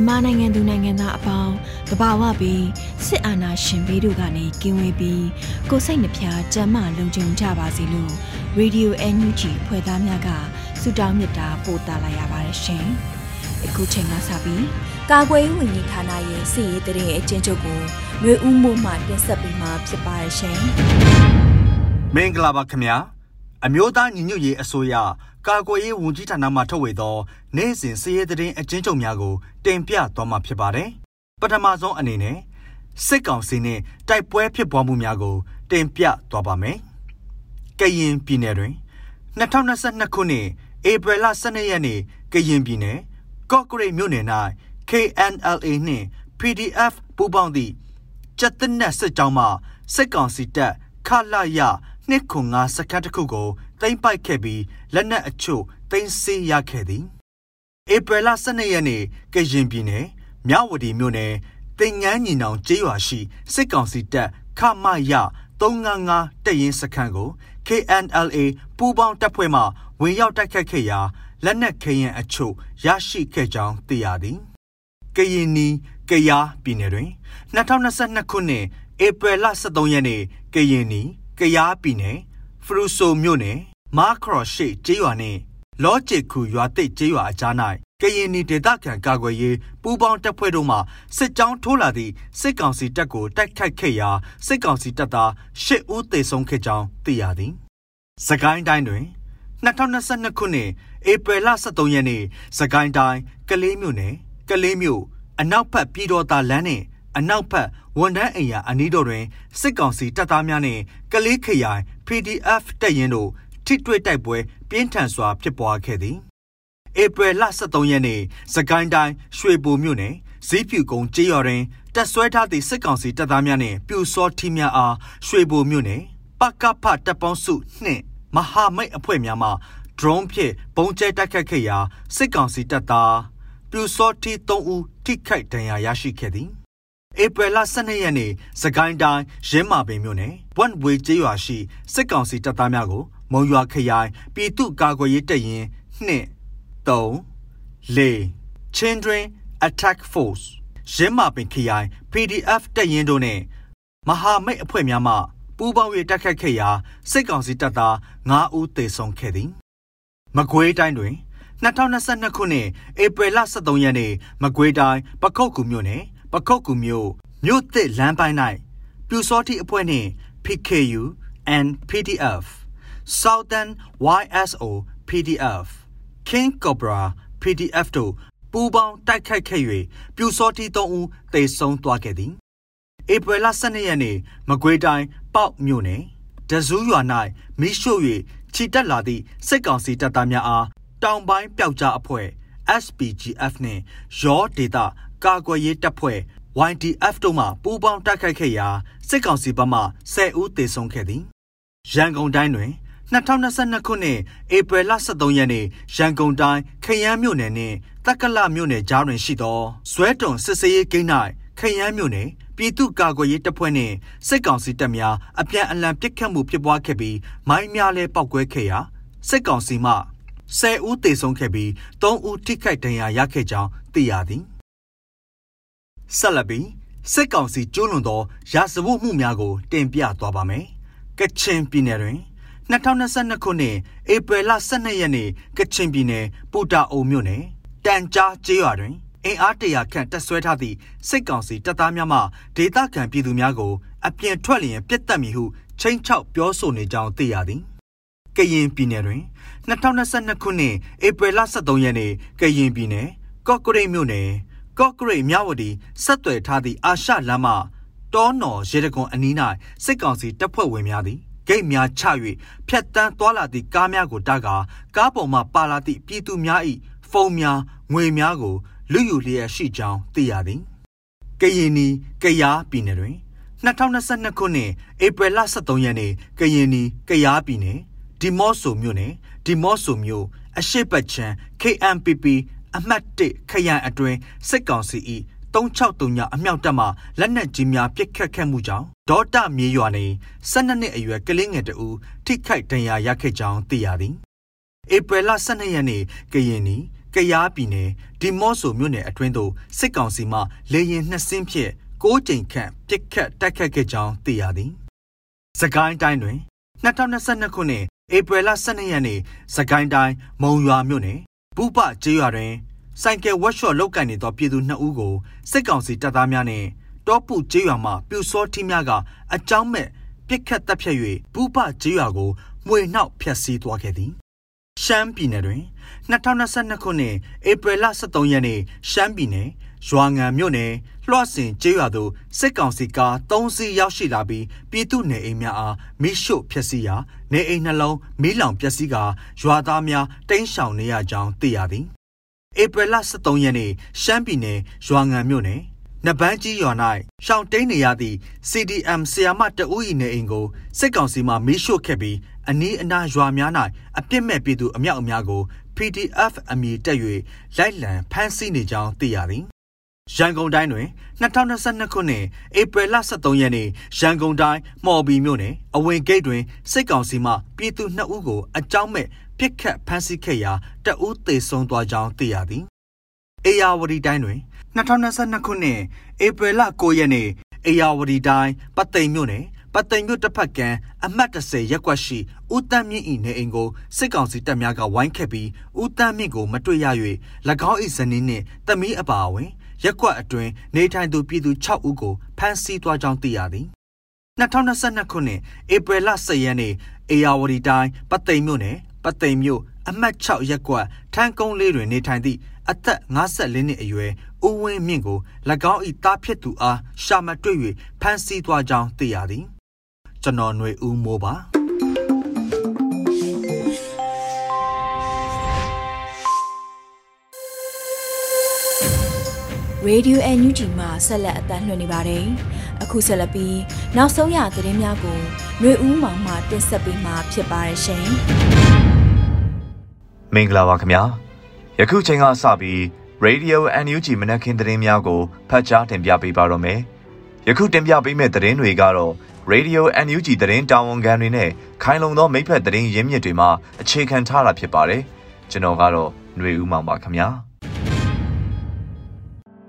မြန်မာနိုင်ငံသူနိုင်ငံသားအပေါင်းတဘာဝပြီးစစ်အာဏာရှင်ဘေးတို့ကနေကင်းဝေးပြီးကိုစိတ်နှဖျားကြမ်းမှလုံခြုံကြပါစေလို့ Radio NUG ဖွဲ့သားများကဆုတောင်းမေတ္တာပို့သလာရပါတယ်ရှင်။အခုချိန်ကစပြီးကာကွယ်ရေးဝန်ကြီးဌာနရဲ့စစ်ရေးတရင်အကျဉ်းချုပ်ကိုမျိုးဦးမှုမှတင်ဆက်ပေးမှာဖြစ်ပါတယ်ရှင်။မင်္ဂလာပါခင်ဗျာ။ အမျိုးသားညီညွတ်ရေးအစိုးရကာကွယ်ရေးဝန်ကြီးဌာနမှထုတ်ဝေသောနိုင်စဉ်စည်ရဲသတင်းအကျဉ်းချုပ်များကိုတင်ပြသွားမှာဖြစ်ပါတယ်။ပထမဆုံးအနေနဲ့စစ်ကောင်စီနှင့်တိုက်ပွဲဖြစ်ပွားမှုများကို တင်ပြသွားပါမယ်။ကရင်ပြည်နယ်တွင်2022ခုနှစ်ဧပြီလ12ရက်နေ့ကရင်ပြည်နယ်ကော့ကရိတ်မြို့နယ်၌ KNLA နှင့် PDF ပူးပေါင်းသည့်ကျက်တဲ့နက်စစ်ကြောင်းမှစစ်ကောင်စီတပ်ခလာရ နှစ်ခုငါစခတ်တစ်ခုကိုသိမ်းပိုက်ခဲ့ပြီးလက်နက်အချို့သိမ်းဆည်းရခဲ့သည်ဧပြီလ12ရက်နေ့ကရင်ပြည်နယ်မြဝတီမြို့နယ်တင်ငန်းညီနောင်ကျေးရွာရှိစစ်ကောင်စီတပ်ခမရ355တပ်ရင်းစခန်းကို KNLA ပူးပေါင်းတပ်ဖွဲ့မှဝင်ရောက်တိုက်ခတ်ခဲ့ရာလက်နက်ခဲယံအချို့ရရှိခဲ့ကြောင်းသိရသည်ကရင်နီကယားပြည်နယ်တွင်2022ခုနှစ်ဧပြီလ23ရက်နေ့ကရင်နီ ကယားပြည်နယ်ဖရူဆိုမြို့နယ်မာခရော့ရှိကျေးရွာနှင့်လော့ဂျစ်ခုရွာတိတ်ကျေးရွာအကြား၌ကရင်နီဒေသခံကာကွယ်ရေးပူးပေါင်းတပ်ဖွဲ့တို့မှစစ်ကြောင်းထိုးလာသည့်စစ်ကောင်စီတပ်ကိုတိုက်ခိုက်ခဲ့ရာစစ်ကောင်စီတပ်သား၈ဦးသေဆုံးခဲ့ကြောင်းသိရသည်။စကိုင်းတိုင်းတွင်2022ခုနှစ်ဧပြီလ23ရက်နေ့စကိုင်းတိုင်းကလေးမြို့နယ်ကလေးမြို့အနောက်ဘက်ပြည်တော်သာလမ်းနှင့် အနောက်ဘက်ဝန်ထမ်းအိမ်ယာအနီးတော်တွင်စစ်ကောင်စီတပ်သားများနှင့်ကလေးခရိုင် PDF တပ်ရင်းတို့ထိတွေ့တိုက်ပွဲပြင်းထန်စွာဖြစ်ပွားခဲ့သည်ဧပြီလ23ရက်နေ့စကိုင်းတိုင်းရွှေဘိုမြို့နယ်ဇီးဖြူကုန်းကျေးရွာတွင်တပ်ဆွဲထားသည့်စစ်ကောင်စီတပ်သားများနှင့်ပြူစောထီးများအားရွှေဘိုမြို့နယ်ပကဖတပ်ပေါင်းစုနှင့်မဟာမိတ်အဖွဲ့များမှ drone ဖြင့်ပုံကျဲတိုက်ခတ်ခဲ့ရာစစ်ကောင်စီတပ်သားပြူစောထီး3ဦးထိခိုက်ဒဏ်ရာရရှိခဲ့သည် ဧပြီလ12ရက်နေ့စကိုင်းတိုင်းရင်းမာပင်မြို့နယ်ဝန်ဝေကျေးရွာရှိစစ်ကောင်စီတပ်သားများကို မုံရွာခရိုင်ပြည်သူ့ကာကွယ်ရေးတပ်ရင်း2 3 4 Children Attack Force ရင်းမာပင်ခရိုင် PDF တပ်ရင်းတို့နဲ့မဟာမိတ်အဖွဲ့များမှပူးပေါင်း၍တိုက်ခတ်ခဲ့ရာစစ်ကောင်စီတပ်သား9ဦးသေဆုံးခဲ့သည်မကွေးတိုင်းတွင်2022ခုနှစ်ဧပြီလ23ရက်နေ့မကွေးတိုင်းပခုတ်ကူမြို့နယ် ပခုတ်ကူမြို့မြို့သစ်လမ်းပိုင်း၌ပြူစောတိအဖွဲ့နှင့် PKU and PDF Southern YSO PDF King Cobra PDF တို့ပူးပေါင်းတိုက်ခိုက်ခဲ့၍ပြူစောတိ3ဦးသေဆုံးသွားခဲ့သည်ဧပြီလ12ရက်နေ့မကွေးတိုင်းပေါက်မြို့နယ်ဒဇူးရွာ၌မိရှို့၍ခြိတက်လာသည့်စစ်ကောင်စီတပ်သားများအားတောင်ပိုင်းပျောက်ကြားအဖွဲ့ SPGF နှင့်ရောဒေတာ ကာကွယ်ရေးတပ်ဖွဲ့ YDF တို့မှပူးပေါင်းတိုက်ခိုက်ခဲ့ရာစစ်ကောင်စီဘက်မှ10ဦးသေဆုံးခဲ့သည်ရန်ကုန်တိုင်းတွင်2022ခုနှစ်ဧပြီလ23ရက်နေ့ရန်ကုန်တိုင်းခရမ်းမြို့နယ်နှင့်တက္ကလမြို့နယ်ကြားတွင်ရှိသောဇွဲတုံစစ်စေးရေးဂိမ်း၌ခရမ်းမြို့နယ်ပြည်သူ့ကာကွယ်ရေးတပ်ဖွဲ့နှင့်စစ်ကောင်စီတပ်များအပြန်အလှန်ပစ်ခတ်မှုဖြစ်ပွားခဲ့ပြီးမိုင်းများလည်းပောက်ကွဲခဲ့ရာစစ်ကောင်စီမှ10ဦးသေဆုံးခဲ့ပြီး3ဦးထိခိုက်ဒဏ်ရာရခဲ့ကြောင်းသိရသည် ဆက်လက်ပြီးစစ်ကောင်စီကျူးလွန်သောရာဇဝတ်မှုများကိုတင်ပြသွားပါမယ်။ကချင်ပြည်နယ်တွင်2022ခုနှစ်ဧပြီလ12ရက်နေ့ကချင်ပြည်နယ်ပူတာအုံမြို့နယ်တန်ကြားကျေးရွာတွင်အင်အားတရာခန့်တက်ဆွဲထားသည့်စိတ်ကောင်စီတပ်သားများမှဒေသခံပြည်သူများကိုအပြင်ထွက်လျင်ပြစ်တက်မည်ဟုချိန်ချောက်ပြောဆိုနေကြောင်းသိရသည်။ကရင်ပြည်နယ်တွင်2022ခုနှစ်ဧပြီလ23ရက်နေ့ကရင်ပြည်နယ်ကော့ကရိတ်မြို့နယ် ကော့ကရိတ်မြဝတီဆက်သွယ်ထားသည့်အာရှလမ်းမတောနော်ရေတကွန်အနီး၌စစ်ကောင်စီတပ်ဖွဲ့ဝင်များသည်ဂိတ်များချ၍ဖျက်တမ်းသွားလာသည့်ကားများကိုတားကာကားပေါ်မှပါလာသည့်ပြည်သူများ၏ဖုန်းများငွေများကိုလူယူလျက်ရှိကြောင်းသိရသည်ကရင်နီကယားပြည်နယ်တွင်2022ခုနှစ်ဧပြီလ23ရက်နေ့ကရင်နီကယားပြည်နယ်ဒီမော့ဆိုမြို့နယ်ဒီမော့ဆိုမြို့အရှိတ်ပတ်ချံ KMPP အမှတ်1ခရိုင်အတွင်းစစ်ကောင်စီ၏363ညအမြောက်တပ်မှလက်နက်ကြီးများပစ်ခတ်ခဲ့မှုကြောင့်ဒေါတမြေရွာနေ12နှစ်အရွယ်ကလေးငယ်တဦးထိခိုက်ဒဏ်ရာရခဲ့ကြောင်းသိရသည်ဧပြီလ12ရက်နေ့ကရင်နီကယားပြည်နယ်ဒီမော့ဆိုမြို့နယ်အတွင်းသို့စစ်ကောင်စီမှလေရင်နှစ်စင်းဖြင့်၉ကြိမ်ခန့်ပစ်ခတ်တိုက်ခတ်ခဲ့ကြောင်းသိရသည်။စကိုင်းတိုင်းတွင်2022ခုနှစ်ဧပြီလ12ရက်နေ့စကိုင်းတိုင်းမုံရွာမြို့နယ် ဘူပကျေးရွာတွင် ဆိုင်ကယ်ဝက်ရှော့လောက်ကန်နေသောပြည်သူ2ဦးကို စစ်ကောင်စီတပ်သားများနှင့် တောပုကျေးရွာမှပြူစောထီးများက အကြောင်းမဲ့ပစ်ခတ်တပ်ဖြတ်၍ဘူပကျေးရွာကိုမှွေနှောက်ဖျက်ဆီးသွားခဲ့သည် ရှမ်းပြည်နယ်တွင်2022ခုနှစ် ဧပြီလ23ရက်နေ့ ရှမ်းပြည်နယ် ရွာငံမြို့နယ်လွှတ်စင်ကျေးရွာသို့စစ်ကောင်စီကား၃စီးရောက်ရှိလာပြီးပြည်သူနေအိမ်များအားမိရှို့ဖျက်ဆီးရာနေအိမ်နှလုံးမီးလောင်ပျက်စီးကာရွာသားများတိမ်းရှောင်နေရကြောင်းသိရသည်ဧပြီလ23ရက်နေ့ရှမ်းပြည်နယ်ရွာငံမြို့နယ်နပန်းကြီးရွာ၌ရှောင်းတိန်နေရသည့် CDM ဆီယာမတအူး၏နေအိမ်ကိုစစ်ကောင်စီမှမီးရှို့ခဲ့ပြီးအနီးအနားရွာများ၌အပြစ်မဲ့ပြည်သူအမြောက်အများကို PDF အမည်တက်၍လိုက်လံဖမ်းဆီးနေကြောင်းသိရသည် ရန်ကုန်တိုင်းတွင်2022ခုနှစ်ဧပြီလ23ရက်နေ့ရန်ကုန်တိုင်းမော်ဘီမြို့နယ်အဝင်ဂိတ်တွင်စစ်ကောင်စီမှပြည်သူ2ဦးကိုအကြောင်းမဲ့ပြစ်ခတ်ဖမ်းဆီးခဲ့ရာတအူးသေဆုံးသွားကြောင်းသိရသည်။အေယာဝတီတိုင်းတွင်2022ခုနှစ်ဧပြီလ9ရက်နေ့အေယာဝတီတိုင်းပသိမ်မြို့နယ်ပသိမ်မြို့တစ်ဖက်ကမ်းအမှတ်30ရက်ကွက်ရှိဦးတန်းမြင့်၏နေအိမ်ကိုစစ်ကောင်စီတပ်များကဝိုင်းခတ်ပြီးဦးတန်းမြင့်ကိုမတွေ့ရ၍၎င်း၏ဇနီးနှင့်တမီးအပါအဝင် ရက်ကွက်အတွင်းနေထိုင်သူပြည်သူ6ဦးကိုဖမ်းဆီးသွားကြောင်းသိရသည်2022ခုနှစ်ဧပြီလ10ရက်နေ့အေယာဝတီတိုင်းပသိမ်မြို့နယ်ပသိမ်မြို့အမှတ်6ရက်ကွက်ထန်းကုန်းလေးတွင်နေထိုင်သည့်အသက်54နှစ်အရွယ်ဦးဝင်းမြင့်ကို၎င်း၏တားဖြစ်သူအားရှာမတွေ့၍ဖမ်းဆီးသွားကြောင်းသိရသည်ကျွန်တော်ຫນွေဦးမိုးပါ ရေဒီယိုအန်ယူဂျီမှဆက်လက်အသံလွှင့်နေပါတယ်။အခုဆက်လက်ပြီးနောက်ဆုံးရသတင်းများကိုຫນွေဦးမောင်မှတင်ဆက်ပေးမှာဖြစ်ပါတယ်ရှင်။မင်္ဂလာပါခင်ဗျာ။ယခုချိန်ကစပြီး Radio NUG မနက်ခင်းသတင်းများကိုဖတ်ကြားတင်ပြပေးပါတော့မယ်။ယခုတင်ပြပေးမယ့်သတင်းတွေကတော့ Radio NUG သတင်းတာဝန်ခံတွေနဲ့ခိုင်လုံသောမိဖက်သတင်းရင်းမြစ်တွေမှာအခြေခံထားတာဖြစ်ပါတယ်။ကျွန်တော်ကတော့ຫນွေဦးမောင်ပါခင်ဗျာ။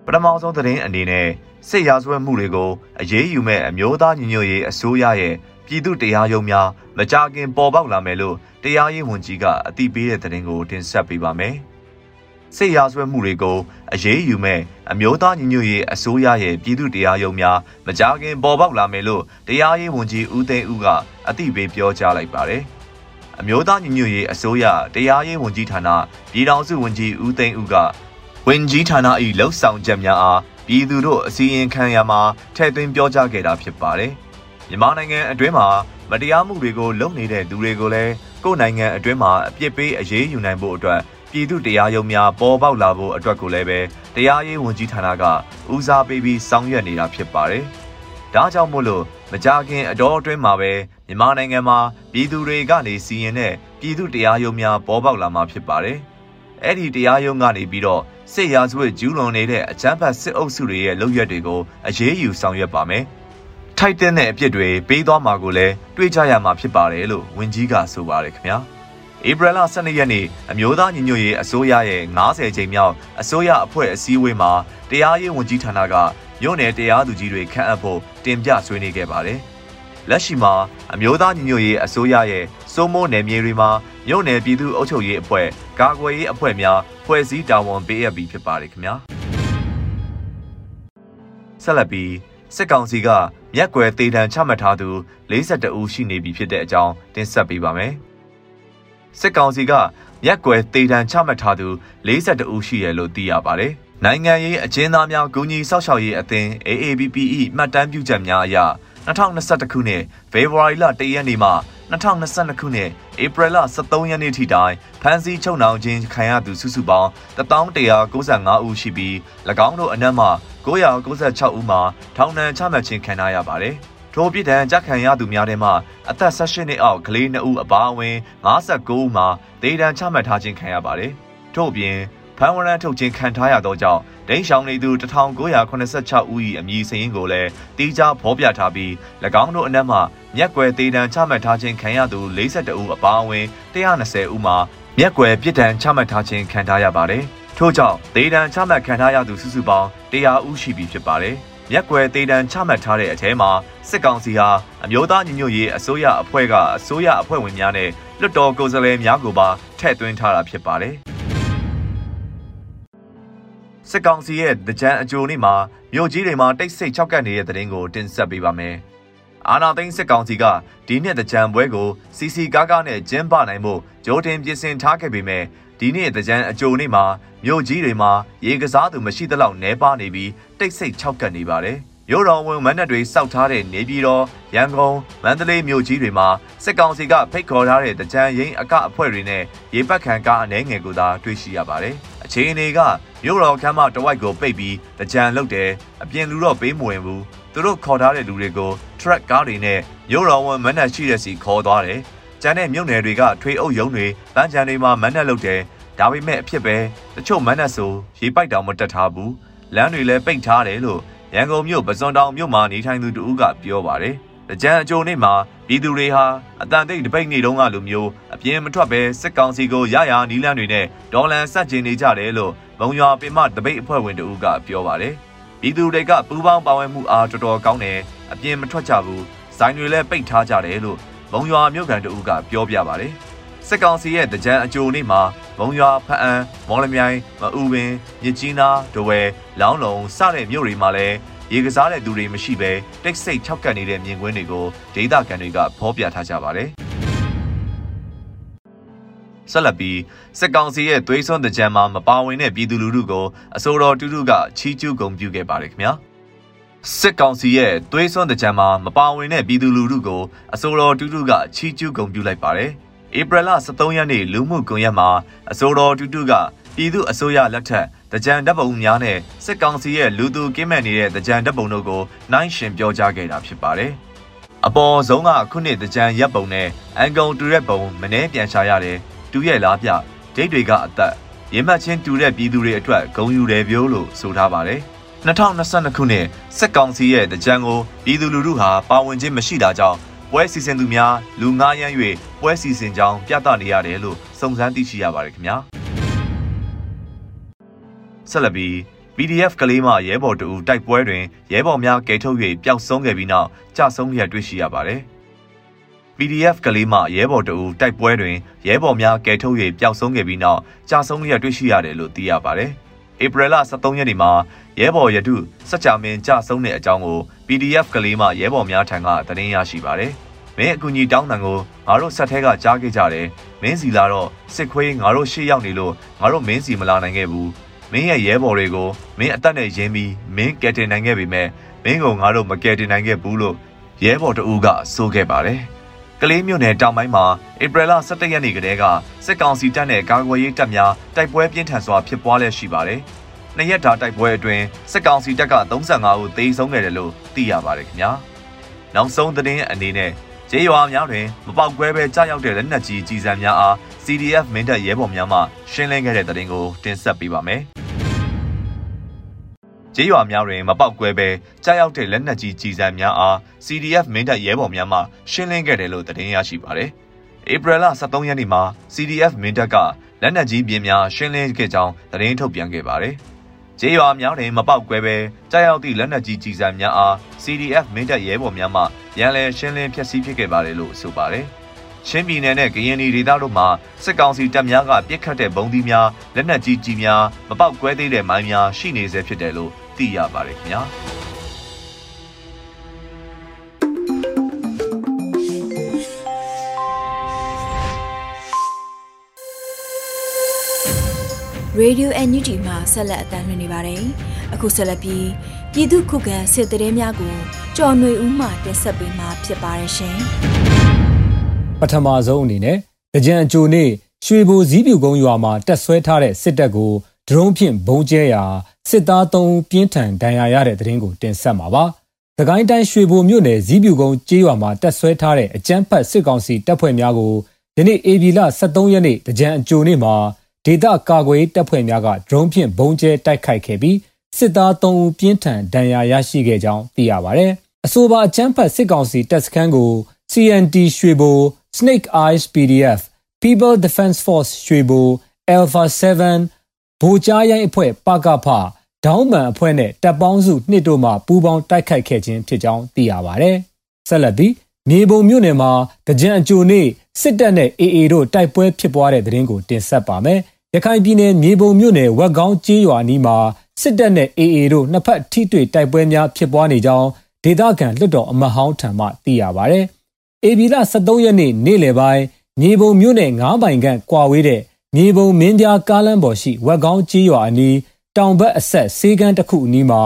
ပထမဆုံးသတင်းအနေနဲ့စစ်ရာဇဝတ်မှုတွေကိုအရေးယူမဲ့အမျိုးသားညီညွတ်ရေးအစိုးရရဲ့ပြည်သူတရားရုံးများမကြာခင်ပေါ်ပေါက်လာမယ်လို့တရားရေးဝန်ကြီးကအသိပေးတဲ့သတင်းကိုတင်ဆက်ပေးပါမယ်။စစ်ရာဇဝတ်မှုတွေကိုအရေးယူမဲ့အမျိုးသားညီညွတ်ရေးအစိုးရရဲ့ပြည်သူတရားရုံးများမကြာခင်ပေါ်ပေါက်လာမယ်လို့တရားရေးဝန်ကြီးဦးသိန်းဦးကအသိပေးပြောကြားလိုက်ပါတယ်။အမျိုးသားညီညွတ်ရေးအစိုးရတရားရေးဝန်ကြီးဌာနပြည်ထောင်စုဝန်ကြီးဦးသိန်းဦးက ဝန်ကြီးဌာန၏လှုပ်ဆောင်ချက်များအားပြည်သူတို့အစည်းအဝေးခံရမှာထည့်သွင်းပြောကြားခဲ့တာဖြစ်ပါတယ်။မြန်မာနိုင်ငံအတွင်းမှာမတရားမှုတွေကိုလုပ်နေတဲ့သူတွေကိုလည်းကိုယ်နိုင်ငံအတွင်းမှာအပြစ်ပေးအရေးယူနိုင်ဖို့အတွက်ပြည်သူတရားရုံးများပေါ်ပေါက်လာဖို့အတွက်ကိုလည်းပဲတရားရေးဝန်ကြီးဌာနကဦးစားပေးပြီးဆောင်ရွက်နေတာဖြစ်ပါတယ်။ဒါကြောင့်မို့လို့မကြာခင်အတော်အတွင်းမှာပဲမြန်မာနိုင်ငံမှာပြည်သူတွေကနေစီရင်တဲ့ပြည်သူတရားရုံးများပေါ်ပေါက်လာမှာဖြစ်ပါတယ်။အဲ့ဒီတရားရုံးကနေပြီးတော့ စစ်ရာဇဝတ်ကျူးလွန်နေတဲ့အကြမ်းဖက်စစ်အုပ်စုတွေရဲ့လုပ်ရက်တွေကိုအရေးယူဆောင်ရွက်ပါမယ်။ထိုက်တဲ့အပြစ်တွေပေးသွားမှာကိုလည်းတွေးကြရမှာဖြစ်ပါတယ်လို့ဝန်ကြီးကဆိုပါတယ်ခင်ဗျာ။ဧပြီလ12ရက်နေ့အမျိုးသားညီညွတ်ရေးအစိုးရရဲ့90ကြိမ်မြောက်အစိုးရအဖွဲ့အစည်းအဝေးမှာတရားရေးဝန်ကြီးဌာနကမြို့နယ်တရားသူကြီးတွေခန့်အပ်ဖို့တင်ပြဆွေးနွေးခဲ့ပါတယ်။လက်ရှိမှာအမျိုးသားညီညွတ်ရေးအစိုးရရဲ့ စိုးမိုးနယ်မြေတွေမှာမြို့နယ်ပြည်သူ့အုပ်ချုပ်ရေးအဖွဲ့ကာကွယ်ရေးအဖွဲ့များဖွဲ့စည်းတာဝန်ပေးအပ်ပြီးဖြစ်ပါတယ်ခင်ဗျာဆက်လက်ပြီးစစ်ကောင်စီကမြက်ကွယ်တေတံချမှတ်ထားသူ42ဦးရှိနေပြီဖြစ်တဲ့အကြောင်းတင်ဆက်ပေးပါမယ်စစ်ကောင်စီကရက်ွယ်တေတံချမှတ်ထားသူ42ဦးရှိရလို့သိရပါတယ်။နိုင်ငံရေးအကျဉ်းသားများဂုဏ်ကြီးစောက်ရှောက်ရေးအသင်း AABPE မှတ်တမ်းပြုချက်များအရ2021ခုနှစ်ဖေဖော်ဝါရီလ1ရက်နေ့မှ 2022ခုနှစ်ဧပြီလ23ရက်နေ့ထိတိုင်ဖမ်းဆီးချုပ်နှောင်ခြင်းခံရသူစုစုပေါင်း1195ဦးရှိပြီး၎င်းတို့အနက်မှ996ဦးမှာထောင်ဒဏ်ချမှတ်ခြင်းခံရပါတယ်။ထိုပြည်ထံကြခံရသူများထဲမှအသက်16နှစ်အောက်ကလေး2ဦးအပါအဝင်59ဦးမှာဒေဒဏ်ချမှတ်ထားခြင်းခံရပါတယ်။ထို့အပြင် ဖမ်းဝရမ်းထုတ်ခြင်းခံထားရသောကြောင့်ဒိန်းရှောင်နေသူ1986ဦး၏အမည်စာရင်းကိုလည်းတီးခြားဖော်ပြထားပြီး၎င်းတို့အနက်မှမြက်ွယ်ဒေဒဏ်ချမှတ်ထားခြင်းခံရသူ42ဦးအပါအဝင်120ဦးမှာမြက်ွယ်ပြည်ထံချမှတ်ထားခြင်းခံထားရပါတယ်။ထို့ကြောင့်ဒေဒဏ်ချမှတ်ခံထားရသူစုစုပေါင်း100ဦးရှိပြီဖြစ်ပါတယ်။ရက်ွယ်တေတံချမှတ်ထားတဲ့အထဲမှာစစ်ကောင်စီဟာအမျိုးသားညီညွတ်ရေးအစိုးရအဖွဲ့ကအစိုးရအဖွဲ့ဝင်များနဲ့လွှတ်တော်ကိုယ်စားလှယ်များကိုပါထည့်သွင်းထားတာဖြစ်ပါတယ်။ စစ်ကောင်စီရဲ့တကြံအကြိုနေ့မှာမြို့ကြီးတွေမှာတိတ်ဆိတ်ချောက်ကပ်နေတဲ့တဲ့ရင်ကိုတင်ဆက်ပေးပါမယ်။အာနာသိန်းစစ်ကောင်စီကဒီနှစ်တကြံပွဲကိုစီစီကားကားနဲ့ကျင်းပနိုင်မှုဂျိုတင်ပြင်ဆင်ထားခဲ့ပေမဲ့ဒီနေ့တကြံအကြိုနေ့မှာမြို့ကြီးတွေမှာရေကစားသူမရှိသလောက်နှဲပါနေပြီးတိတ်ဆိတ်ခြောက်ကပ်နေပါတယ်။ မြို့တော်ဝင်မန်းတပ်တွေစောက်ထားတဲ့နေပြည်တော်ရန်ကုန်မန္တလေးမြို့ကြီးတွေမှာစစ်ကောင်စီကဖိတ်ခေါ်ထားတဲ့တကြံရင်အကအဖွဲ့တွေနဲ့ရေပတ်ခံကားအနှဲငယ်ကိုသာတွေ့ရှိရပါတယ်။အခြေအနေကမြို့တော်ခမ်းမတဝိုက်ကိုပိတ်ပြီးတကြံလုတ်တယ်အပြင်လူတော့ပေးမဝင်ဘူးသူတို့ခေါ်ထားတဲ့လူတွေကို truck ကားတွေနဲ့မြို့တော်ဝင်မန်းတပ်ရှိတဲ့စီခေါ်သွားတယ်ကျန်တဲ့မြို့နယ်တွေကထွေအုပ်ရုံးတွေတန်းကြံတွေမှာမန်းနဲ့လုပ်တယ်ဒါပေမဲ့အဖြစ်ပဲတချို့မန်းနဲ့ဆိုရေပိုက်တောင်မတက်ထားဘူးလမ်းတွေလည်းပိတ်ထားတယ်လို့ ရန်ကုန်မြို့ပစွန်တောင်မြို့မှာနေထိုင်သူတူကပြောပါတယ်တကြံအကြိုနေ့မှာပြည်သူတွေဟာအတန်တိတ်တပိတ်နေတုန်းကလိုမျိုးအပြင်းမထွက်ပဲစစ်ကောင်စီကိုရရနီးလန်းတွေနဲ့ဒေါ်လန်ဆက်ကျင်နေကြတယ်လို့မုံရွာပင်မတပိတ်အဖွဲ့ဝင်တူကပြောပါတယ်ပြည်သူတွေကပူးပေါင်းပါဝင်မှုအားတော်တော်ကောင်းတယ်အပြင်းမထွက်ကြဘူးဇိုင်းတွေလည်းပိတ်ထားကြတယ်လို့မုံရွာမြို့ကန်တူကပြောပြပါတယ် စစ်ကောင်စီရဲ့တကြံအကြိုနေ့မှာမုံရွာဖအံမော်လမြိုင်မအူပင်မြစ်ကြီးနားဒဝဲလောင်းလုံစတဲ့မြို့တွေမှာလည်းရေကစားတဲ့သူတွေမရှိဘဲတိတ်ဆိတ်ခြောက်ကပ်နေတဲ့မြင်ကွင်းတွေကိုဒေသခံတွေကဖော်ပြထားကြပါတယ်ဆက်လက်ပြီးစစ်ကောင်စီရဲ့သွေးစွန်းတကြံမှာမပါဝင်တဲ့ပြည်သူလူထုကိုအစိုးရတူတူကချီးကျူးဂုဏ်ပြုခဲ့ပါတယ်ခင်ဗျာစစ်ကောင်စီရဲ့သွေးစွန်းတကြံမှာမပါဝင်တဲ့ပြည်သူလူထုကိုအစိုးရတူတူကချီးကျူးဂုဏ်ပြုလိုက်ပါတယ် ဧပြီလ23ရက်နေ့လူမှုကွန်ရက်မှာအစိုးရတူတူကပြည်သူအစိုးရလက်ထက်တကြံတပ်ပုံများနဲ့စစ်ကောင်စီရဲ့လူသူကင်းမဲ့နေတဲ့တကြံတပ်ပုံတို့ကိုနိုင်ရှင်ပြောကြားခဲ့တာဖြစ်ပါတယ်။အပေါ်ဆုံးကခုနှစ်တကြံရပ်ပုံနဲ့အန်ကုံတူရက်ပုံမနှဲပြန်ရှာရတယ်တူရဲ့လားပြဒိတ်တွေကအသက်ရင်းမှတ်ချင်းတူတဲ့ပြည်သူတွေအတွက်ဂုံယူတယ်ပြောလို့ဆိုထားပါတယ်။2022ခုနှစ်စစ်ကောင်စီရဲ့တကြံကိုပြည်သူလူထုဟာပါဝင်ခြင်းမရှိတာကြောင့်ပွဲစီစဉ်သူများလူငားရမ်း၍ ပွဲစီစဉ်ကြောင်းပြသနေရတယ်လို့စုံစမ်းသိရှိရပါတယ်ခင်ဗျာဆက်လက်ပြီး PDF ကလေးမရဲဘော်တူတိုက်ပွဲတွင်ရဲဘော်များကယ်ထုတ်၍ပျောက်ဆုံးခဲ့ပြီးနောက်ကြာဆုံးရတွေ့ရှိရပါတယ် PDF ကလေးမရဲဘော်တူတိုက်ပွဲတွင်ရဲဘော်များကယ်ထုတ်၍ပျောက်ဆုံးခဲ့ပြီးနောက်ကြာဆုံးရတွေ့ရှိရတယ်လို့သိရပါတယ်ဧပြီလ23ရက်နေ့မှာရဲဘော်ရတုစကြမင်းကြဆုံးတဲ့အကြောင်းကို PDF ကလေးမှရဲဘော်များထံကသတင်းရရှိပါတယ်။ မင်းအကူကြီးတောင်းတန်ကိုငါတို့ဆက်ထဲကကြားခဲ့ကြတယ်။မင်းစီလာတော့စစ်ခွေးငါတို့ရှေ့ရောက်နေလို့ငါတို့မင်းစီမလာနိုင်ခဲ့ဘူး။မင်းရဲ့ရဲဘော်တွေကိုမင်းအသက်နဲ့ရင်းပြီးမင်းကယ်တင်နိုင်ခဲ့ပေမဲ့မင်းကငါတို့မကယ်တင်နိုင်ခဲ့ဘူးလို့ရဲဘော်တဦးကဆိုခဲ့ပါတယ်။ကလေးမြို့နယ်တောင်ပိုင်းမှာဧပြီလ17ရက်နေ့ကတည်းကစစ်ကောင်စီတပ်နဲ့ကာကွယ်ရေးတပ်များတိုက်ပွဲပြင်းထန်စွာဖြစ်ပွားလျက်ရှိပါတယ်။နှစ်ရက်တာတိုက်ပွဲအတွင်းစစ်ကောင်စီတပ်က35ဦးသေဆုံးခဲ့တယ်လို့သိရပါတယ်ခင်ဗျာနောက်ဆုံးသတင်းအနေနဲ့ ကျေးရွာများတွင်မပေါက်ကွဲပဲကြားရောက်တဲ့လက်နက်ကြီးကြီးစံများအား CDF မင်းတပ်ရဲဘော်များမှရှင်းလင်းခဲ့တဲ့သတင်းကိုတင်ဆက်ပေးပါမယ်ကျေးရွာများတွင်မပေါက်ကွဲပဲကြားရောက်တဲ့လက်နက်ကြီးကြီးစံများအား CDF မင်းတပ်ရဲဘော်များမှရှင်းလင်းခဲ့တယ်လို့သတင်းရရှိပါတယ်။ဧပြီလ23ရက်နေ့မှာ CDF မင်းတပ်ကလက်နက်ကြီးပြင်းများရှင်းလင်းခဲ့ကြောင်းသတင်းထုတ်ပြန်ခဲ့ပါတယ်။ ကျေးရွာများတွင်မပေါက်ကွဲပဲကြားရောက်သည့်လက်နက်ကြီးကြီးစံများအား CDF မင်းတပ်ရဲဘော်များမှရန်လည်ရှင်းလင်းဖျက်ဆီးဖြစ်ခဲ့ပါတယ်လို့ဆိုပါတယ်။ချင်းပြည်နယ်နဲ့ကရင်ပြည်ဒေသတို့မှာစစ်ကောင်စီတပ်များကပြစ်ခတ်တဲ့ဘုံသီးများလက်နက်ကြီးကြီးများမပေါက်ကွဲသေးတဲ့မိုင်းများရှိနေဆဲဖြစ်တယ်လို့သိရပါတယ်ခင်ဗျာ ရေဒီယို NUG မှာဆက်လက်အသံလွှင့်နေပါတယ်။အခုဆက်လက်ပြီးပြည်သူခုခံစစ်တရေများကိုကြော်ຫນွေဦးမှတင်ဆက်ပေးမှာဖြစ်ပါတယ်ရှင်။ပထမဆုံးအနေနဲ့ကြံအကျိုနေရွှေဘိုစည်းပြူကုန်းရွာမှာတက်ဆွဲထားတဲ့စစ်တပ်ကိုဒရုန်းဖြင့်ဘုံကျဲရာစစ်သား၃ဦးပြင်းထန်ဒဏ်ရာရတဲ့တဲ့ရင်ကိုတင်ဆက်မှာပါ။သကိုင်းတိုင်းရွှေဘိုမြို့နယ်စည်းပြူကုန်းကျေးရွာမှာတက်ဆွဲထားတဲ့အကြမ်းဖက်စစ်ကောင်စီတပ်ဖွဲ့များကိုယနေ့ဧပြီလ23ရက်နေ့ကြံအကျိုနေ့မှာ ဒေသကာကွယ်တပ်ဖွဲ့များကဒရုန်းဖြင့်ဘုံကျဲတိုက်ခိုက်ခဲ့ပြီးစစ်သား3ဦးပြင်းထန်ဒဏ်ရာရရှိခဲ့ကြောင်းသိရပါဗျ။အဆိုပါအကြမ်းဖက်စစ်ကောင်စီတပ်စခန်းကို CNT ရွှေဘို Snake Eyes PDF People Defense Force ရွှေဘို Alpha 7ဗိုလ်ကြားရိုင်းအဖွဲ့ပကဖဒေါင်းမန်အဖွဲ့နဲ့တပ်ပေါင်းစုနှစ်တို့မှပူးပေါင်းတိုက်ခိုက်ခဲ့ခြင်းဖြစ်ကြောင်းသိရပါဗျ။ဆက်လက်ပြီး မြေပုံမြို့နယ်မှာကြံအကျိုနေ့စစ်တပ်နဲ့ AA တို့တိုက်ပွဲဖြစ်ပွားတဲ့တဲ့ရင်ကိုတင်ဆက်ပါမယ်။ရခိုင်ပြည်နယ်မြေပုံမြို့နယ်ဝက်ကောင်းကျေးရွာနီးမှာစစ်တပ်နဲ့ AA တို့နှစ်ဖက်ထိတွေ့တိုက်ပွဲများဖြစ်ပွားနေကြောင်းဒေသခံလွှတ်တော်အမတ်ဟောင်းထံမှသိရပါဗျ။ AB လ23ရက်နေ့နေ့လယ်ပိုင်းမြေပုံမြို့နယ်9ပိုင်ခန့်ကွာဝေးတဲ့မြေပုံမင်းပြားကားလမ်းပေါ်ရှိဝက်ကောင်းကျေးရွာအနီးတောင်ဘက်အဆက်ဆေးကန်းတစ်ခုအနီးမှာ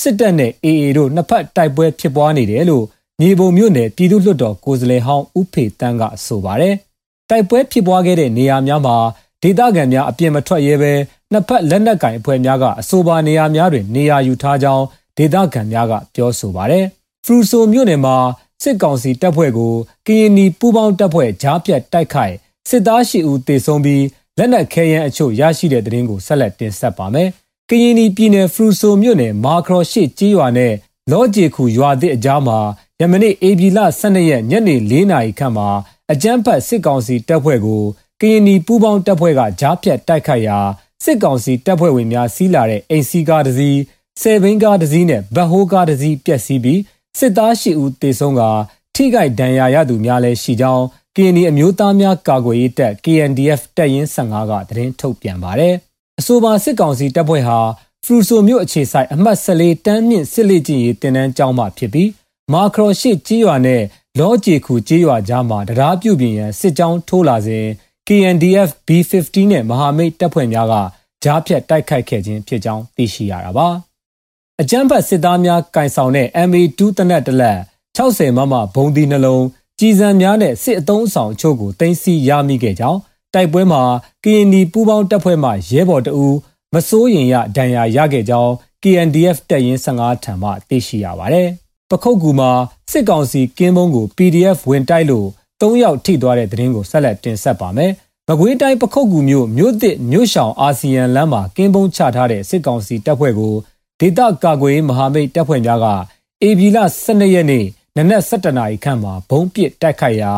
စစ်တပ်နဲ့ AA တို့နှစ်ဖက်တိုက်ပွဲဖြစ်ပွားနေတယ်လို့ မြေပုံမြို့နယ်ပြည်သူ့လွှတ်တော်ကိုယ်စားလှယ်ဟောင်းဦးဖေတန်းကဆိုပါတယ်။တိုက်ပွဲဖြစ်ပွားခဲ့တဲ့နေရာများမှာဒေသခံများအပြစ်မထွက်ရဲဘဲနှစ်ဖက်လက်နက်ကင်အဖွဲ့များကအဆိုပါနေရာများတွင်နေရာယူထားကြောင်းဒေသခံများကပြောဆိုပါတယ်။ဖရူဆိုမြို့နယ်မှာစစ်ကောင်စီတပ်ဖွဲ့ကိုကရင်နီပူးပေါင်းတပ်ဖွဲ့ဂျားပြတ်တိုက်ခိုက်စစ်သားရှိဦးတေဆုံးပြီးလက်နက်ခဲယမ်းအချို့ရရှိတဲ့တဲ့ရင်ကိုဆက်လက်တင်ဆက်ပါမယ်။ကရင်နီပြည်နယ်ဖရူဆိုမြို့နယ်မာခရော်ရှိကြီးရွာနဲ့လောဂျီခုရွာသစ်အကြားမှာ ယမနေ့အေဘီလ12ရက်ညနေ4နာရီခန့်မှာအကြမ်းဖက်စစ်ကောင်စီတပ်ဖွဲ့ကိုကရင်နီပူးပေါင်းတပ်ဖွဲ့ကကြားဖြတ်တိုက်ခိုက်ရာစစ်ကောင်စီတပ်ဖွဲ့ဝင်များစီးလာတဲ့အိမ်စီကားတစ်စီးဆယ်ဘင်းကားတစ်စီးနဲ့ဗဟိုးကားတစ်စီးပျက်စီးပြီးစစ်သားရှိဦးတေဆုံးကထိခိုက်ဒဏ်ရာရသူများလည်းရှိကြောင်း KNY အမျိုးသားများကာကွယ်ရေးတပ် KNDF တပ်ရင်း15ကသတင်းထုတ်ပြန်ပါတယ်။အဆိုပါစစ်ကောင်စီတပ်ဖွဲ့ဟာဖရူဆိုမြို့အခြေဆိုင်အမှတ်14တန်းမြင့်စစ်လေ့ကျင့်ရေးတင်နန်းကျောင်းမှဖြစ်ပြီး မာခရော်ရှိကြီးရွာနဲ့လောဂျီခုကြီးရွာကြားမှာတရားပြုပြင်ရန်စစ်ကြောင်းထိုးလာစဉ် KNDF B15 နဲ့မဟာမိတ်တပ်ဖွဲ့များကကြားဖြတ်တိုက်ခိုက်ခဲ့ခြင်းဖြစ်ကြောင်းသိရှိရတာပါ။အကြမ်းဖက်စစ်သားများကင်ဆောင်တဲ့ MA2 တနက်တလက်60မမဘုံဒီနှလုံးကြီးစံများနဲ့စစ်အုံဆောင်အချို့ကိုတင်စီရမိခဲ့ကြောင်းတိုက်ပွဲမှာ KND ပူးပေါင်းတပ်ဖွဲ့မှရဲဘော်တအူးမစိုးရင်ရဒဏ်ရာရခဲ့ကြောင်း KNDF တပ်ရင်း15ထံမှသိရှိရပါတယ်။ ပခုတ်ကူမှာစစ်ကောင်စီကင်းဘုံကို PDF ဝင်တိုက်လို့၃ယောက်ထိသွားတဲ့သတင်းကိုဆက်လက်တင်ဆက်ပါမယ်။မကွေးတိုင်းပခုတ်ကူမြို့မြို့သစ်မြို့ရှောင်အာဆီယံလမ်းမှာကင်းဘုံချထားတဲ့စစ်ကောင်စီတပ်ဖွဲ့ကိုဒေသကာကွယ်မဟာမိတ်တပ်ဖွဲ့များကအေဗီလ12ရက်နေ့နနက်7:00နာရီခန့်မှာဘုံပစ်တိုက်ခိုက်ရာ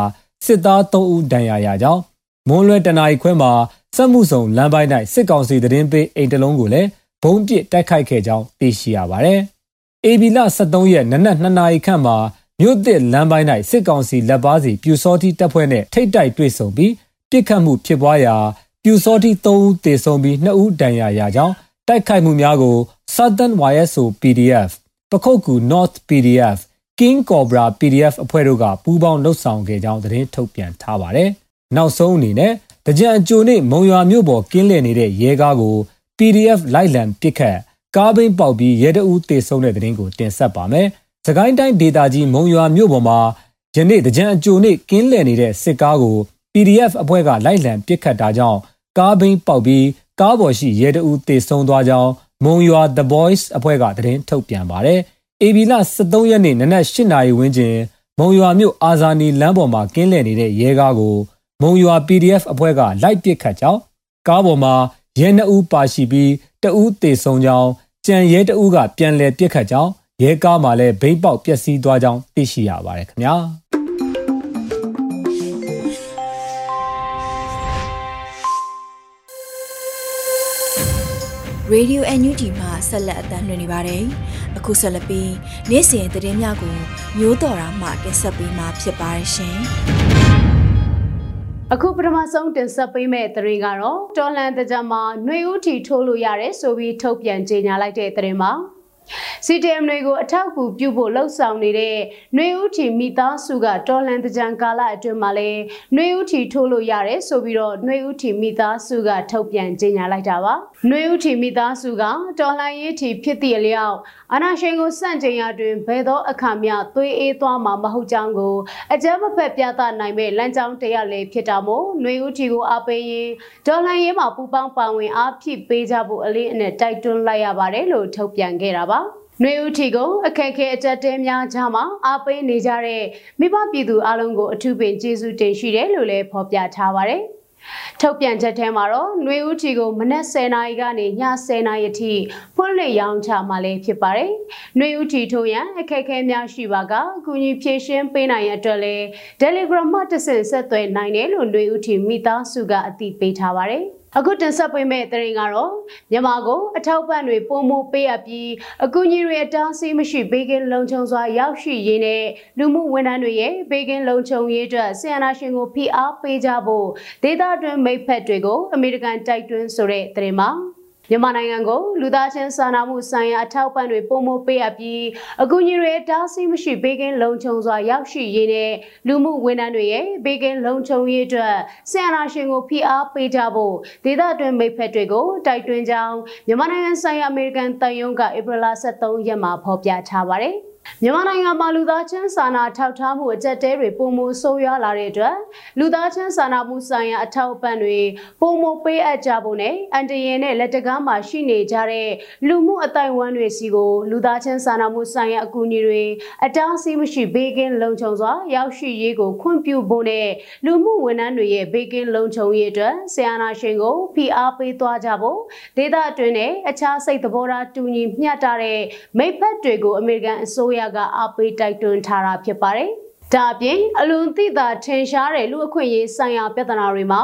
စစ်သား3ဦးဒဏ်ရာရကြောင်းမွန်းလွဲတနာရီခွဲမှာစက်မှုဆောင်လမ်းပိုင်း၌စစ်ကောင်စီသတင်းပေးအိမ်တလုံးကိုလည်းဘုံပစ်တိုက်ခိုက်ခဲ့ကြောင်းသိရှိရပါတယ်။ အေဗီလ23ရက်နနက်2နာရီခန့်မှာမြို့သစ်လမ်းပိုင်း၌စစ်ကောင်စီလက်ပါစီပြူစောတိတပ်ဖွဲ့နဲ့ထိတ်တိုက်တွေ့ဆုံပြီးပြစ်ခတ်မှုဖြစ်ပွားရာပြူစောတိ3ဦးသေဆုံးပြီး2ဦးဒဏ်ရာရကြောင်းတိုက်ခိုက်မှုများကို Southern YSO PDF ပခုတ်ကူ North PDF King Cobra PDF အဖွဲ့တို့ကပူးပေါင်းလှုပ်ဆောင်ခဲ့ကြောင်းသတင်းထုတ်ပြန်ထားပါတယ်။နောက်ဆုံးအနေနဲ့တကြံအကျိုနဲ့မုံရွာမြို့ပေါ်ကင်းလည်နေတဲ့ရဲကားကို PDF လိုက်လံပစ်ခတ် ကားဘိန်းပေါက်ပြီးရဲတအူးတေဆုံးတဲ့သတင်းကိုတင်ဆက်ပါမယ်။စကိုင်းတိုင်းဒေသကြီးမုံရွာမြို့ပေါ်မှာယနေ့တကြံအကျိုနဲ့ကင်းလည်နေတဲ့စစ်ကားကို PDF အဖွဲ့ကလိုက်လံပစ်ခတ်တာကြောင့်ကားဘိန်းပေါက်ပြီးကားပေါ်ရှိရဲတအူးတေဆုံးသွားကြောင်းမုံရွာ The Boys အဖွဲ့ကသတင်းထုတ်ပြန်ပါတယ်။ AB လ23ရက်နေ့နနက်8နာရီဝန်းကျင်မုံရွာမြို့အာဇာနည်လမ်းပေါ်မှာကင်းလည်နေတဲ့ရဲကားကိုမုံရွာ PDF အဖွဲ့ကလိုက်ပစ်ခတ်ကြောင်းကားပေါ်မှာ ရဲနှအူးပါရှိပြီးတအူးတေဆုံးကြောင်းကြံရဲတအူးကပြန်လည်ပစ်ခတ်ကြောင်းရဲကားမှာလည်းဘိန်းပေါက်ပျက်စီးသွားကြောင်းသိရှိရပါတယ်ခင်ဗျာ။ Radio NUG မှာဆက်လက်အသံလွှင့်နေပါတယ်။အခုဆက်လက်ပြီးနေ့စဉ်သတင်းများကိုမျိုးတော်တာမှတင်ဆက်ပေးမှာဖြစ်ပါတယ်ရှင်။ အခုပထမဆုံးတင်ဆက်ပေးမယ့်သတင်းကတော့တော်လန်တကြမှာຫນွေဦးထီထိုးလို့ရတယ်ဆိုပြီးထုတ်ပြန်ကြေညာလိုက်တဲ့သတင်းပါ။ CDM တွေကိုအထောက်အကူပြုဖို့လှုံ့ဆော်နေတဲ့ຫນွေဦးထီမိသားစုကတော်လန်တကြံကာလအတွင်းမှာလဲຫນွေဦးထီထိုးလို့ရတယ်ဆိုပြီးတော့ຫນွေဦးထီမိသားစုကထုတ်ပြန်ကြေညာလိုက်တာပါຫນွေဦးထီမိသားစုကတော်လန်ရေးထီဖြစ်သည့်အလျောက်အာနာရှင်ကိုစန့်ကျင်ရတွင်ဘယ်သောအခါမျှသွေးအေးသွားမှာမဟုတ်ကြောင်းကိုအကြမ်းမဖက်ပြသနိုင်မဲ့လမ်းကြောင်းတရားလေးဖြစ်တာမို့ຫນွေဦးထီကိုအားပေးရင်ဒေါ်လန်ရေးမှာပူပေါင်းပါဝင်အားဖြစ်ပေးကြဖို့အလေးအနက်တိုက်တွန်းလိုက်ရပါတယ်လို့ထုတ်ပြန်ခဲ့တာပါ ါနှွေဦးထီကိုအခက်ခဲအကြက်တဲများကြားမှာအားပေးနေကြတဲ့မိဘပြည်သူအလုံးကိုအထူးပင်ကျေးဇူးတင်ရှိတယ်လို့လည်းဖော်ပြထားပါတယ်။ထုတ်ပြန်ချက်ထဲမှာတော့နှွေဦးထီကိုမနက်10:00နာရီကနေည10:00နာရီအထိဖွင့်လှစ်ရောင်းချမှာလည်းဖြစ်ပါတယ်။နှွေဦးထီထိုးရန်အခက်ခဲများရှိပါကအကူအညီဖြည့်ရှင်းပေးနိုင်ရအတွက်လည်း Telegram မှာတဆင့်ဆက်သွယ်နိုင်တယ်လို့နှွေဦးထီမိသားစုကအသိပေးထားပါတယ်။ အခုတင်ဆက်ပေးမယ့်သတင်းကတော့မြန်မာကိုအထောက်ပံ့တွေပုံမပေးအပ်ပြီးအကူအညီတွေအတားအဆီးမရှိဘေးကင်းလုံခြုံစွာရောက်ရှိရေးနဲ့လူမှုဝန်ထမ်းတွေရဲ့ဘေးကင်းလုံခြုံရေးအတွက်ဆီယနာရှင်ကိုဖိအားပေးကြဖို့ဒေသတွင်းမိတ်ဖက်တွေကိုအမေရိကန်တိုက်တွန်းဆိုတဲ့သတင်းပါ မြန်မာနိုင်ငံကိုလူသားချင်းစာနာမှုဆိုင်ရာအထောက်အပံ့တွေပုံမပေးအပ်ပြီးအကူအညီတွေတားဆီးမရှိဘေးကင်းလုံခြုံစွာရောက်ရှိရေးနဲ့လူမှုဝန်ထမ်းတွေရဲ့ဘေးကင်းလုံခြုံရေးအတွက်ဆင်အာရှင်ကိုဖိအားပေးကြဖို့ဒေသတွင်းမိတ်ဖက်တွေကိုတိုက်တွန်းကြောင်းမြန်မာနိုင်ငံဆိုင်ရာအမေရိကန်တန်ယုံကဧပြီလ23ရက်မှာဖော်ပြထားပါတယ်။ မြန်မာနိုင်ငံမှာလူသားချင်းစာနာထောက်ထားမှုအကြက်တဲတွေပုံမဆိုးရွားလာတဲ့အတွက်လူသားချင်းစာနာမှုဆိုင်ရာအထောက်အပံ့တွေပုံမပေးအပ်ကြဖို့နဲ့အန်တရင်နဲ့လက်တကားမှာရှိနေကြတဲ့လူမှုအတိုင်းဝန်းတွေစီကိုလူသားချင်းစာနာမှုဆိုင်ရာအကူအညီတွေအတားအဆီးမရှိဘေးကင်းလုံခြုံစွာရောက်ရှိရေးကိုခွင့်ပြုဖို့နဲ့လူမှုဝန်ထမ်းတွေရဲ့ဘေးကင်းလုံခြုံရေးအတွက်ဆရာနာရှင်ကိုဖိအားပေးသွားကြဖို့ဒေသအတွင်းနဲ့အခြားစိတ်သဘောထားတူညီမျှတတဲ့မိဖက်တွေကိုအမေရိကန်အစိုးရကအားပေးတိုက်တွန်းထားတာဖြစ်ပါတယ်။ ဒါအပြင်အလွန်သိသာထင်ရှားတဲ့လူအခွင့်အရေးဆိုင်ရာပြဿနာတွေမှာ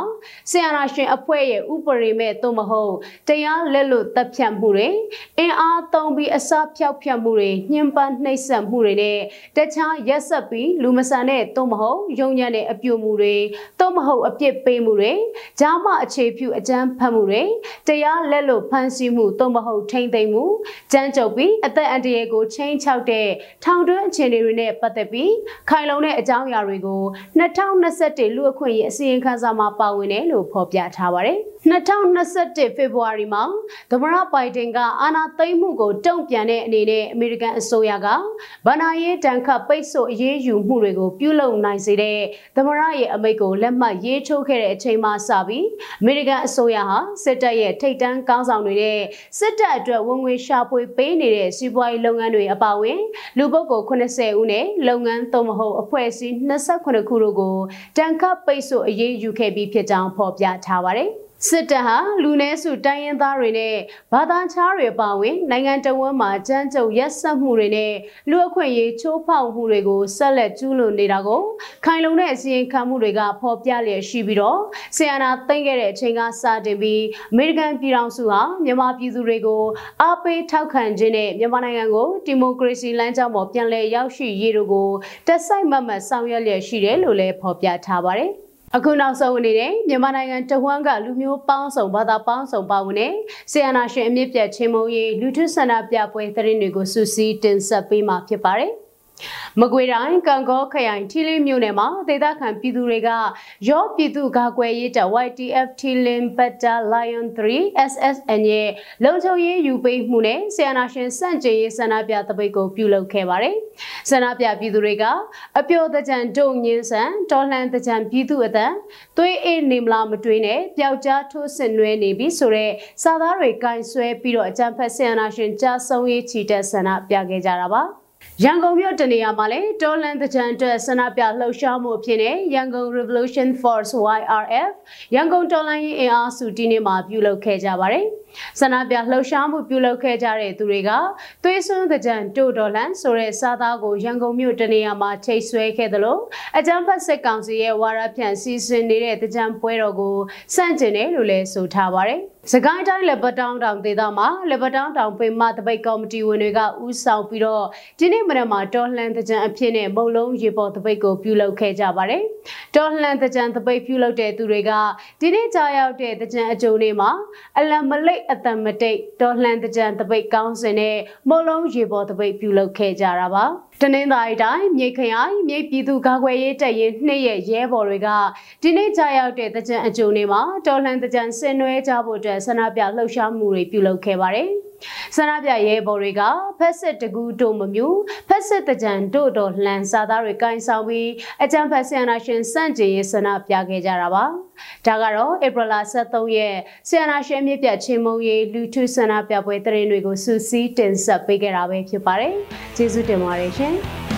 ဆီယနာရှင်အဖွဲ့ရဲ့ဥပဒေမဲ့သို့မဟုတ်တရားလက်လွတ်တပ်ဖြတ်မှုတွေအင်အားသုံးပြီးအစဖျောက်ဖျက်မှုတွေညှဉ်းပန်းနှိပ်စက်မှုတွေနဲ့တခြားရက်ဆက်ပြီးလူမဆန်တဲ့သို့မဟုတ်ယုံညံ့တဲ့အပြုမှုတွေသို့မဟုတ်အပြစ်ပေးမှုတွေဂျားမအခြေပြုအကြမ်းဖက်မှုတွေတရားလက်လွတ်ဖမ်းဆီးမှုသို့မဟုတ်ထိမ့်သိမ်းမှုကြမ်းကြုတ်ပြီးအသက်အန္တရာယ်ကိုချိန်ချောက်တဲ့ထောင်တွင်းအခြေအနေတွေနဲ့ပတ်သက်ပြီးခိုင်လုံတဲ့အကြောင်းအရာတွေကို2021လူအခွင့်အရေးအစီရင်ခံစာမှာပါဝင်တယ်လို့ဖော်ပြထားပါတယ်။2021ဖေဖော်ဝါရီမှာသမ္မတဘိုင်ဒန်ကအာဏာသိမ်းမှုကိုတုံ့ပြန်တဲ့အနေနဲ့အမေရိကန်အစိုးရကဗဏာရေးတန်ခတ်ပိတ်ဆို့အရေးယူမှုတွေကိုပြုလုပ်နိုင်စေတဲ့သမ္မတရဲ့အမိန့်ကိုလက်မှတ်ရေးထိုးခဲ့တဲ့အချိန်မှစပြီးအမေရိကန်အစိုးရဟာစစ်တပ်ရဲ့ထိပ်တန်းကောင်းဆောင်တွေနဲ့စစ်တပ်အတွက်ဝန်ငွေရှာဖွေပေးနေတဲ့စီးပွားရေးလုပ်ငန်းတွေအပါအဝင်လူပုဂ္ဂိုလ်80ဦးနဲ့လုပ်ငန်းသုံးမဟုတ်အဖွဲ့အစည်း28ခုတို့ကိုတန်ခတ်ပိတ်ဆို့အရေးယူခဲ့ပြီးဖြစ်ကြောင်းဖော်ပြထားပါတယ်။ စစ်တပ်ဟာလူနည်းစုတိုင်းရင်းသားတွေနဲ့ဘာသာခြားတွေပါဝင် နိုင်ငံတော်ဝန်မှာကြမ်းကြုတ်ရက်စက်မှုတွေနဲ့လူအခွင့်အရေးချိုးဖောက်မှုတွေကိုဆက်လက်ကျူးလွန်နေတာကိုခိုင်လုံတဲ့အစီရင်ခံမှုတွေကဖော်ပြလျက်ရှိပြီးတော့ဆီယနာသိမ့်ခဲ့တဲ့အချိန်ကစတင်ပြီးအမေရိကန်ပြည်ထောင်စုဟာမြန်မာပြည်သူတွေကိုအားပေးထောက်ခံခြင်းနဲ့မြန်မာနိုင်ငံကိုဒီမိုကရေစီလမ်းကြောင်းပေါ်ပြန်လည်ရောက်ရှိရေးတို့ကိုတက်ဆိုင်မမတ်ဆောင်ရွက်လျက်ရှိတယ်လို့လည်းဖော်ပြထားပါတယ်။ အခုနောက်ဆုံးအနေနဲ့မြန်မာနိုင်ငံတဝန်းကလူမျိုးပေါင်းစုံဘာသာပေါင်းစုံပါဝင်တဲ့ဆီယနာရှင်အမြင့်ပြတ်ချင်းမုံရေးလူထုဆန္ဒပြပွဲသတင်းတွေကိုစူးစီးတင်ဆက်ပေးမှာဖြစ်ပါတယ်။ မကွေတိုင်းကံကောခရိုင်ထီလင်းမြို့နယ်မှာဒေသခံပြည်သူတွေကရော့ပြည်သူကာကွယ်ရေးတပ် YTF ထီလင်းဘတ်တာ Lion 3 SSN ရဲ့လုံခြုံရေးယူပေးမှုနဲ့ဆီယနာရှင်စန့်ကျင်ရေးဆန္ဒပြတပိတ်ကိုပြုလုပ်ခဲ့ပါတယ်။ဆန္ဒပြပြည်သူတွေကအပျော်တကြံဒုံညင်းဆန်တော်လှန်တကြံပြည်သူအတန်သွေးအေးနေမလားမတွေးနဲ့ပျောက်ကြားထိုးစစ်နွဲနေပြီဆိုတော့စာသားတွေကင်ဆွဲပြီးတော့အကြံဖက်ဆီယနာရှင်ကြားဆုံးရေးချီတက်ဆန္ဒပြခဲ့ကြတာပါ။ ရန်ကုန်မြို့တနေရာမှာလည်းတော်လန်တကြံအတွက်ဆန္ဒပြလှုပ်ရှားမှုအဖြစ်နဲ့ရန်ကုန် Revolution Force YRF ရန်ကုန်တော်လန်ရေးအင်အားစုဒီနေ့မှာပြုလုပ်ခဲ့ကြပါတယ်။ ဆန္ဒပြလှုပ်ရှားမှုပြုလုပ်ခဲ့ကြတဲ့သူတွေကသွေးစွန်းတဲ့ကြံတိုဒေါ်လန်ဆိုတဲ့စားသားကိုရန်ကုန်မြို့တနေရာမှာချိတ်ဆွဲခဲ့သလိုအကြမ်းဖက်စစ်ကောင်စီရဲ့ဝါရဖြန့်စီစဉ်နေတဲ့တကြံပွဲတော်ကိုစန့်ကျင်တယ်လို့လည်းဆိုထားပါတယ်။စကိုင်းတိုင်းလက်ပတောင်းတောင်ဒေသမှာလက်ပတောင်းတောင်ပင်မတပိတ်ကော်မတီဝင်တွေကဥဆောင်ပြီးတော့ဒီနေ့မနက်မှာတော်လှန်တကြံအဖြစ်နဲ့မုံလုံးရေပေါ်တပိတ်ကိုပြုလုပ်ခဲ့ကြပါတယ်။တော်လှန်တကြံတပိတ်ပြုလုပ်တဲ့သူတွေကဒီနေ့ကြာရောက်တဲ့တကြံအကြိုနေ့မှာအလံမလိတ်အတံမတိတ်တော်လှန်တကြံတပိတ်ကောင်းစင်နဲ့မုံလုံးရေပေါ်တပိတ်ပြုလုပ်ခဲ့ကြတာပါ။ တနင်္သာရီတိုင်းမြိတ်ခရိုင်မြိတ်ပြည်သူ့ကာကွယ်ရေးတပ်ရင်းနှစ်ရဲ့ရဲဘော်တွေကဒီနေ့ကြာရောက်တဲ့တကြံအကြိုနေ့မှာတော်လှန်တကြံဆင်နွှဲကြဖို့အတွက်ဆန္ဒပြလှုပ်ရှားမှုတွေပြုလုပ်ခဲ့ပါတယ်။ဆန္ဒပြရဲဘော်တွေကဖက်စစ်တကူတို့မမျိုးဖက်စစ်တကြံတို့တော်လှန်စာသားတွေကင်ဆောင်ပြီးအကြံဖက်ဆီယနာရှင်စန့်ကျင်ရေးဆန္ဒပြခဲ့ကြတာပါဒါကတော့ဧပြီလ23ရက်ဆီယနာရှင်မြစ်ပြချင်းမုံရေးလူထုဆန္ဒပြပွဲတရင်တွေကိုစူးစီးတင်ဆက်ပေးခဲ့တာပဲဖြစ်ပါတယ်ကျေးဇူးတင်ပါတယ်ရှင်က